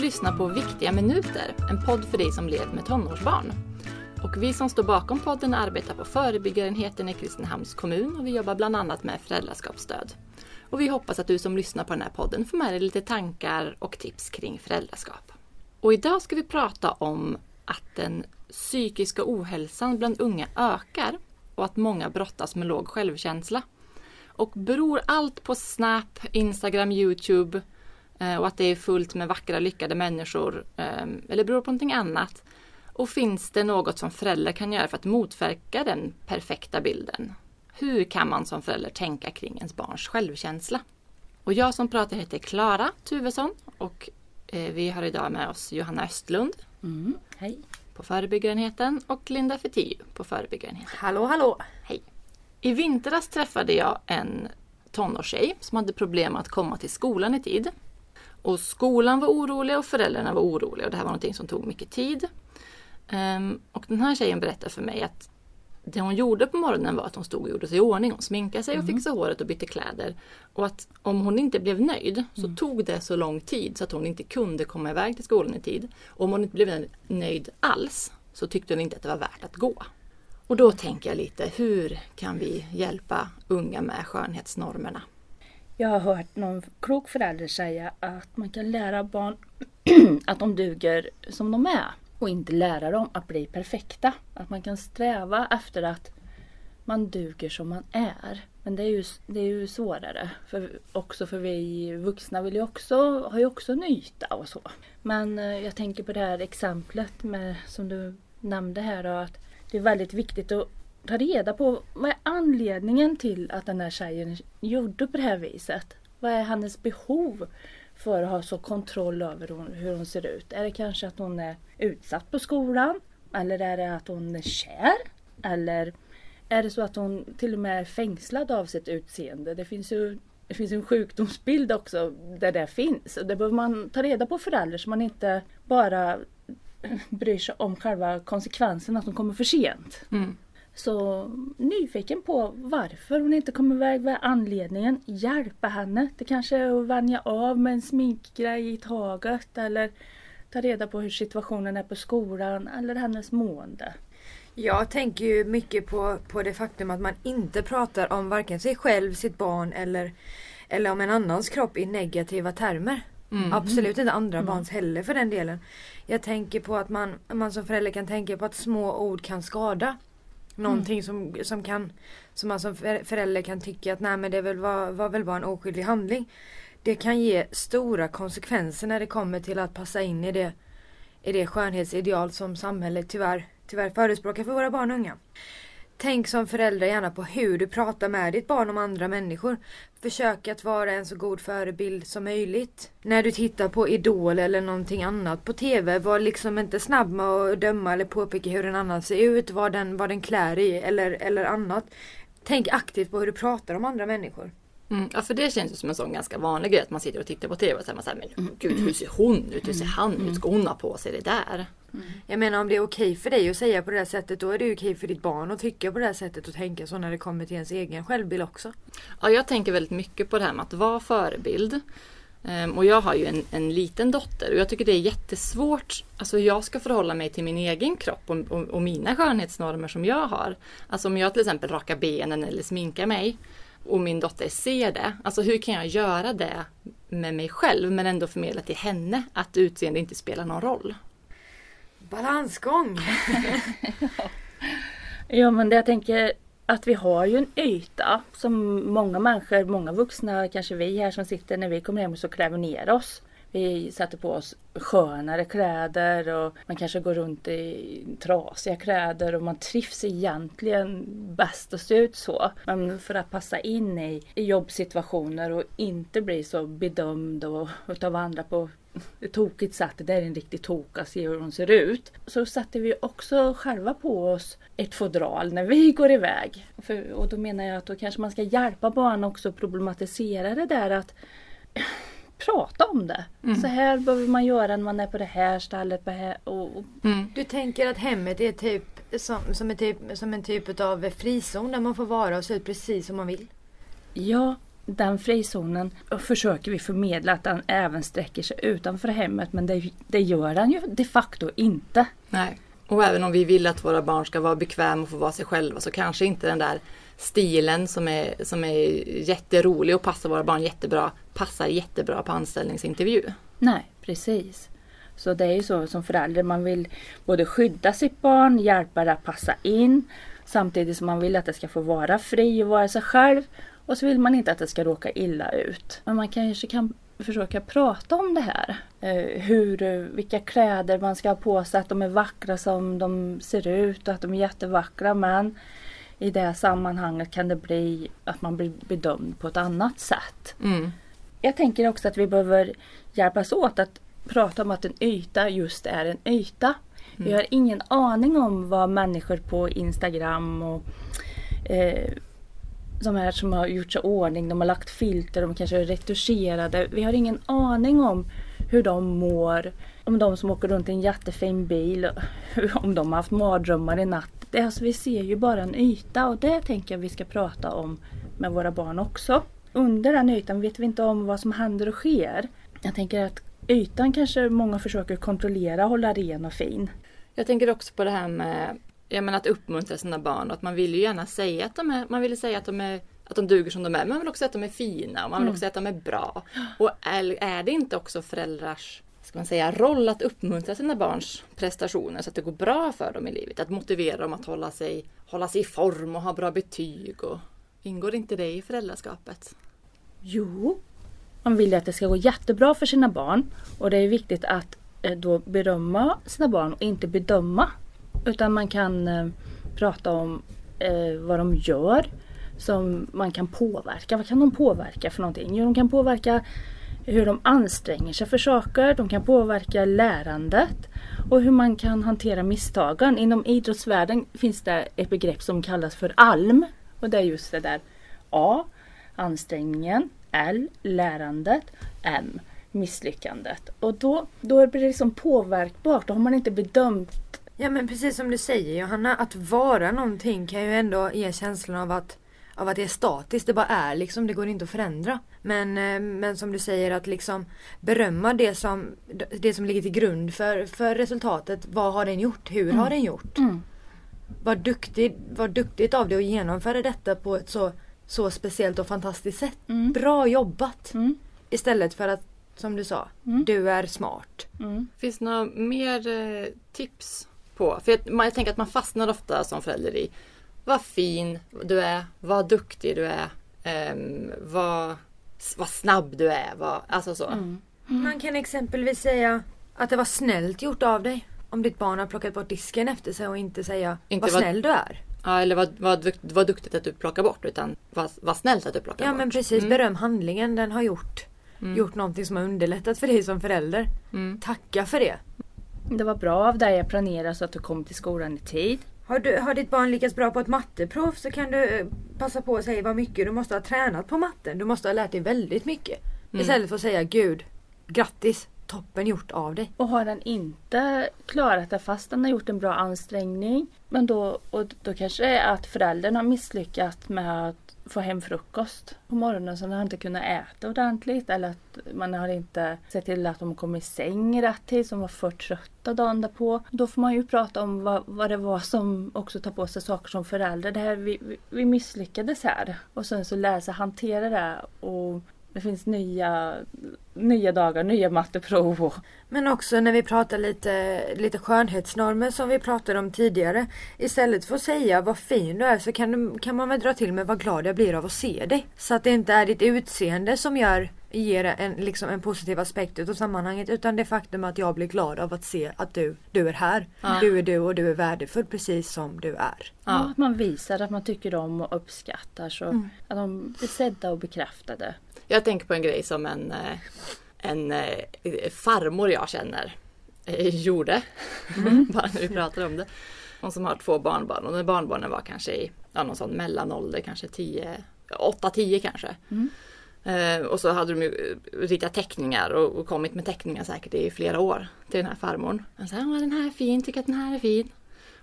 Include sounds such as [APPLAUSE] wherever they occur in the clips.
Lyssnar på Viktiga minuter, en podd för dig som lever med tonårsbarn. Och vi som står bakom podden arbetar på förebyggarenheten i Kristinehamns kommun och vi jobbar bland annat med föräldraskapsstöd. Och vi hoppas att du som lyssnar på den här podden får med dig lite tankar och tips kring föräldraskap. Och idag ska vi prata om att den psykiska ohälsan bland unga ökar och att många brottas med låg självkänsla. Och beror allt på Snap, Instagram, Youtube och att det är fullt med vackra lyckade människor eh, eller beror på någonting annat? Och finns det något som föräldrar kan göra för att motverka den perfekta bilden? Hur kan man som förälder tänka kring ens barns självkänsla? Och jag som pratar heter Klara Tuvesson och eh, vi har idag med oss Johanna Östlund. Mm, hej. På förebyggarenheten och Linda Fetiu på förebyggarenheten. Hallå hallå! Hej! I vintras träffade jag en tonårstjej som hade problem att komma till skolan i tid. Och skolan var orolig och föräldrarna var oroliga och det här var någonting som tog mycket tid. Um, och den här tjejen berättade för mig att det hon gjorde på morgonen var att hon stod och gjorde sig i ordning. Hon sminkade sig och Mm. fixade håret och bytte kläder. Och att om hon inte blev nöjd så Mm. tog det så lång tid så att hon inte kunde komma iväg till skolan i tid. Och om hon inte blev nöjd alls så tyckte hon inte att det var värt att gå. Och då tänker jag lite, hur kan vi hjälpa unga med skönhetsnormerna? Jag har hört någon klok förälder säga att man kan lära barn [CLEARS THROAT] att de duger som de är och inte lära dem att bli perfekta. Att man kan sträva efter att man duger som man är. Men det är ju, det är ju svårare. För, också för vi vuxna vill ju också, har ju också en yta och så. Men eh, jag tänker på det här exemplet med, som du nämnde här då, att det är väldigt viktigt att ta reda på vad är anledningen till att den här tjejen gjorde på det här viset. Vad är hennes behov för att ha så kontroll över hon, hur hon ser ut? Är det kanske att hon är utsatt på skolan? Eller är det att hon är kär? Eller är det så att hon till och med är fängslad av sitt utseende? Det finns ju det finns en sjukdomsbild också där det finns. Och det behöver man ta reda på föräldrar så man inte bara [CLEARS THROAT] bryr sig om själva konsekvensen att de kommer för sent. Mm. Så nyfiken på varför hon inte kommer iväg, vad är anledningen? Hjälpa henne. Det kanske är att vänja av med en sminkgrej i taget eller ta reda på hur situationen är på skolan eller hennes mående. Jag tänker ju mycket på, på det faktum att man inte pratar om varken sig själv, sitt barn eller, eller om en annans kropp i negativa termer. Mm. Absolut inte andra barns heller för den delen. Jag tänker på att man, man som förälder kan tänka på att små ord kan skada. Mm. Någonting som, som kan som alltså man som förälder kan tycka att nej men det väl var, var väl bara en oskyldig handling. Det kan ge stora konsekvenser när det kommer till att passa in i det, i det skönhetsideal som samhället tyvärr, tyvärr förespråkar för våra barn och unga. Tänk som förälder gärna på hur du pratar med ditt barn om andra människor. Försök att vara en så god förebild som möjligt. När du tittar på Idol eller någonting annat på TV, var liksom inte snabb med att döma eller påpeka hur en annan ser ut, vad den, vad den klär i eller, eller annat. Tänk aktivt på hur du pratar om andra människor. Mm, ja, för det känns ju som en sån ganska vanlig grej att man sitter och tittar på TV och man så här, men gud hur ser hon ut? Hur ser han ut? Ska hon ha på sig det där? Jag menar om det är okej för dig att säga på det här sättet då är det okej för ditt barn att tycka på det här sättet och tänka så när det kommer till ens egen självbild också. Ja, jag tänker väldigt mycket på det här med att vara förebild. Ehm, och jag har ju en, en liten dotter och jag tycker det är jättesvårt. Alltså jag ska förhålla mig till min egen kropp och, och, och mina skönhetsnormer som jag har. Alltså om jag till exempel rakar benen eller sminkar mig och min dotter ser det. Alltså hur kan jag göra det med mig själv men ändå förmedla till henne att utseende inte spelar någon roll? Balansgång! [LAUGHS] Ja men det jag tänker att vi har ju en yta som många människor, många vuxna, kanske vi här som sitter när vi kommer hem så klär vi ner oss. Vi sätter på oss skönare kläder och man kanske går runt i trasiga kläder och man trivs egentligen bäst att se ut så. Men för att passa in i, i jobbsituationer och inte bli så bedömd och utav andra på ett tokigt sätt. Det där är en riktig toka, se hur hon ser ut. Så sätter vi också själva på oss ett fodral när vi [LAUGHS] går iväg. För, och då menar jag att då kanske man ska hjälpa barn också att problematisera det där att prata om det. Så här behöver man göra när man är på det här stället. På här, och, och, Du tänker att hemmet är typ som, som, en typ, som en typ av frizon där man får vara och se ut precis som man vill? ja, den frizonen försöker vi förmedla att den även sträcker sig utanför hemmet men det, det gör den ju de facto inte. Nej. Och även om vi vill att våra barn ska vara bekväma och få vara sig själva så kanske inte den där stilen som är, som är jätterolig och passar våra barn jättebra passar jättebra på anställningsintervju. Nej, precis. Så det är ju så som förälder, man vill både skydda sitt barn, hjälpa det att passa in samtidigt som man vill att det ska få vara fri och vara sig själv. Och så vill man inte att det ska råka illa ut. Men man kanske kan försöka prata om det här. Eh, hur, vilka kläder man ska ha på sig, att de är vackra som de ser ut och att de är jättevackra. Men i det sammanhanget kan det bli att man blir bedömd på ett annat sätt. Mm. Jag tänker också att vi behöver hjälpas åt att prata om att en yta just är en yta. Mm. Vi har ingen aning om vad människor på Instagram och eh, de här som har gjort sig ordning, de har lagt filter, de kanske är retuscherade. Vi har ingen aning om hur de mår. Om de som åker runt i en jättefin bil, [LAUGHS] om de har haft mardrömmar i natt. Det, alltså, vi ser ju bara en yta och det tänker jag vi ska prata om med våra barn också. Under den ytan vet vi inte om vad som händer och sker. Jag tänker att ytan kanske många försöker kontrollera, hålla ren och fin. Jag tänker också på det här med jag menar, att uppmuntra sina barn och att man vill ju gärna säga att de är, man vill säga att de är att de duger som de är. Men man vill också säga att de är fina och man vill mm. också säga att de är bra. Och är, är det inte också föräldrars ska man säga, roll att uppmuntra sina barns prestationer så att det går bra för dem i livet? Att motivera dem att hålla sig, hålla sig i form och ha bra betyg. Och, ingår inte det i föräldraskapet? Jo, man vill ju att det ska gå jättebra för sina barn och det är viktigt att eh, då berömma sina barn och inte bedöma. Utan man kan eh, prata om eh, vad de gör som man kan påverka. Vad kan de påverka för någonting? Jo, de kan påverka hur de anstränger sig för saker. De kan påverka lärandet och hur man kan hantera misstagen. Inom idrottsvärlden finns det ett begrepp som kallas för ALM. Och det är just det där A. Ansträngningen. L. Lärandet. M. Misslyckandet. Och då, då blir det liksom påverkbart. Då har man inte bedömt Ja men precis som du säger Johanna, att vara någonting kan ju ändå ge känslan av att av att det är statiskt, det bara är liksom, det går inte att förändra. Men, eh, men som du säger att liksom berömma det som, det som ligger till grund för, för resultatet. Vad har den gjort? Hur mm. har den gjort? Mm. Vad, duktig, duktigt av dig att genomföra detta på ett så, så speciellt och fantastiskt sätt. Mm. Bra jobbat! Mm. Istället för att, som du sa, mm. du är smart. Mm. Finns det några mer eh, tips på? För jag, jag tänker att man fastnar ofta som förälder i vad fin du är, vad duktig du är, um, vad, vad snabb du är. Vad, alltså så. Mm. Mm. Man kan exempelvis säga att det var snällt gjort av dig. Om ditt barn har plockat bort disken efter sig och inte säga inte vad, vad snäll du är. Ja, eller vad, vad, vad duktigt att du plockar bort utan vad, vad snällt att du plockar ja, bort. Ja men precis, mm. beröm handlingen den har gjort. Mm. Gjort någonting som har underlättat för dig som förälder. Mm. Tacka för det. Det var bra av dig att planera så att du kom till skolan i tid. Har, du, har ditt barn lyckats bra på ett matteprov så kan du eh, passa på att säga vad mycket du måste ha tränat på matten. Du måste ha lärt dig väldigt mycket. Mm. Istället för att säga Gud, grattis, toppen gjort av dig. Och har den inte klarat det fast den har gjort en bra ansträngning. Men då, och då kanske det är att föräldern har misslyckats med att få hem frukost på morgonen så den har inte kunnat äta ordentligt eller att man har inte sett till att de kom i säng i rätt tid, som var för trötta dagen därpå. Då får man ju prata om vad, vad det var som också tar på sig saker som förälder. Det här, vi, vi, vi misslyckades här. Och sen så lära sig hantera det och det finns nya, nya dagar, nya matteprov. Men också när vi pratar lite, lite skönhetsnormer som vi pratade om tidigare. Istället för att säga vad fin du är så kan, du, kan man väl dra till med vad glad jag blir av att se dig. Så att det inte är ditt utseende som gör, ger en, liksom en positiv aspekt utav sammanhanget. Utan det faktum att jag blir glad av att se att du, du är här. Ja. Du är du och du är värdefull precis som du är. Ja, att man visar att man tycker om och uppskattar. Så mm. Att de blir sedda och bekräftade. Jag tänker på en grej som en, eh, en eh, farmor jag känner eh, gjorde. Mm. [LAUGHS] Bara när vi pratade om det. Hon som har två barnbarn och när barnbarnen var kanske i ja, någon sån mellanålder, kanske 10, 8-10 kanske. Mm. Eh, och så hade de ju ritat teckningar och, och, kommit med teckningar säkert i flera år till den här farmorn. Och så här, den här är fin, tycker att den här är fin.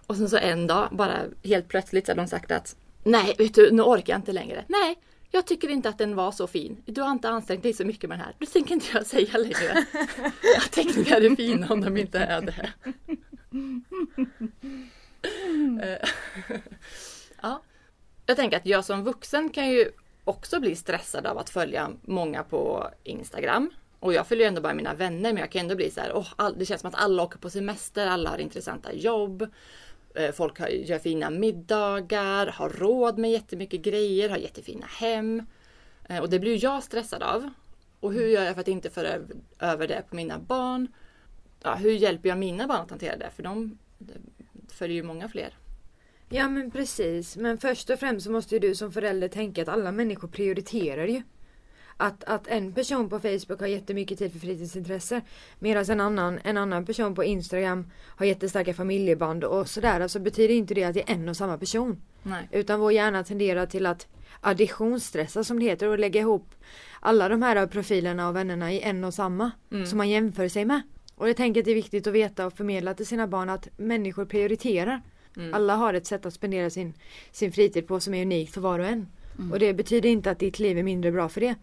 Och sen så en dag bara helt plötsligt så hade de sagt att Nej, vet du, nu orkar jag inte längre. Nej, jag tycker inte att den var så fin. Du har inte ansträngt dig så mycket med den här. Då tänker inte jag säga längre [LAUGHS] att teckningar är fina om de inte är det. [LAUGHS] Ja. Jag tänker att jag som vuxen kan ju också bli stressad av att följa många på Instagram. Och jag följer ändå bara mina vänner men jag kan ändå bli så här, oh, all, det känns som att alla åker på semester, alla har intressanta jobb. Eh, folk har, gör fina middagar, har råd med jättemycket grejer, har jättefina hem. Eh, och det blir jag stressad av. Och hur gör jag för att inte föra över det på mina barn? Ja, hur hjälper jag mina barn att hantera det? För de följer ju många fler. Ja men precis. Men först och främst så måste ju du som förälder tänka att alla människor prioriterar ju. Att, att en person på Facebook har jättemycket tid för fritidsintressen medan en annan, en annan person på Instagram har jättestarka familjeband och sådär. Alltså betyder inte det att det är en och samma person. Nej. Utan vår hjärna tenderar till att additionsstressa som det heter och lägga ihop alla de här profilerna och vännerna i en och samma. Mm. Som man jämför sig med. Och jag tänker att det är viktigt att veta och förmedla till sina barn att människor prioriterar. Mm. Alla har ett sätt att spendera sin, sin fritid på som är unikt för var och en. Mm. Och det betyder inte att ditt liv är mindre bra för det.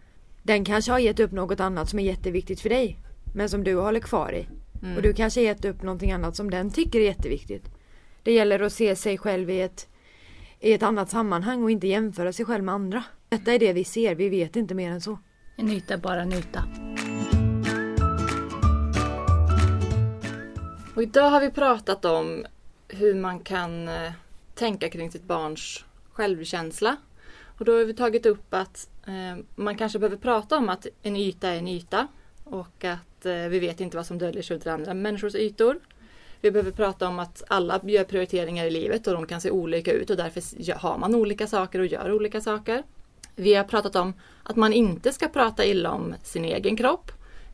Den kanske har gett upp något annat som är jätteviktigt för dig. Men som du håller kvar i. Mm. Och du kanske har gett upp någonting annat som den tycker är jätteviktigt. Det gäller att se sig själv i ett, i ett annat sammanhang och inte jämföra sig själv med andra. Detta är det vi ser, vi vet inte mer än så. En yta är bara en yta. Och idag har vi pratat om hur man kan eh, tänka kring sitt barns självkänsla. Och då har vi tagit upp att eh, man kanske behöver prata om att en yta är en yta och att eh, vi vet inte vad som döljer sig under andra människors ytor. Vi behöver prata om att alla gör prioriteringar i livet och de kan se olika ut och därför har man olika saker och gör olika saker. Vi har pratat om att man inte ska prata illa om sin egen kropp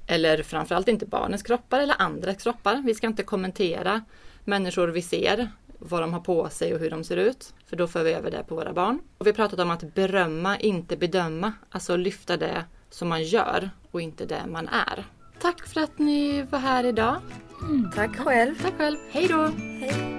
eller framförallt inte barnens kroppar eller andras kroppar. Vi ska inte kommentera människor vi ser, vad de har på sig och hur de ser ut. För då för vi över det på våra barn. Och vi har pratat om att berömma, inte bedöma. Alltså lyfta det som man gör och inte det man är. Tack för att ni var här idag. Tack själv. Tack själv. Hej då! Hej.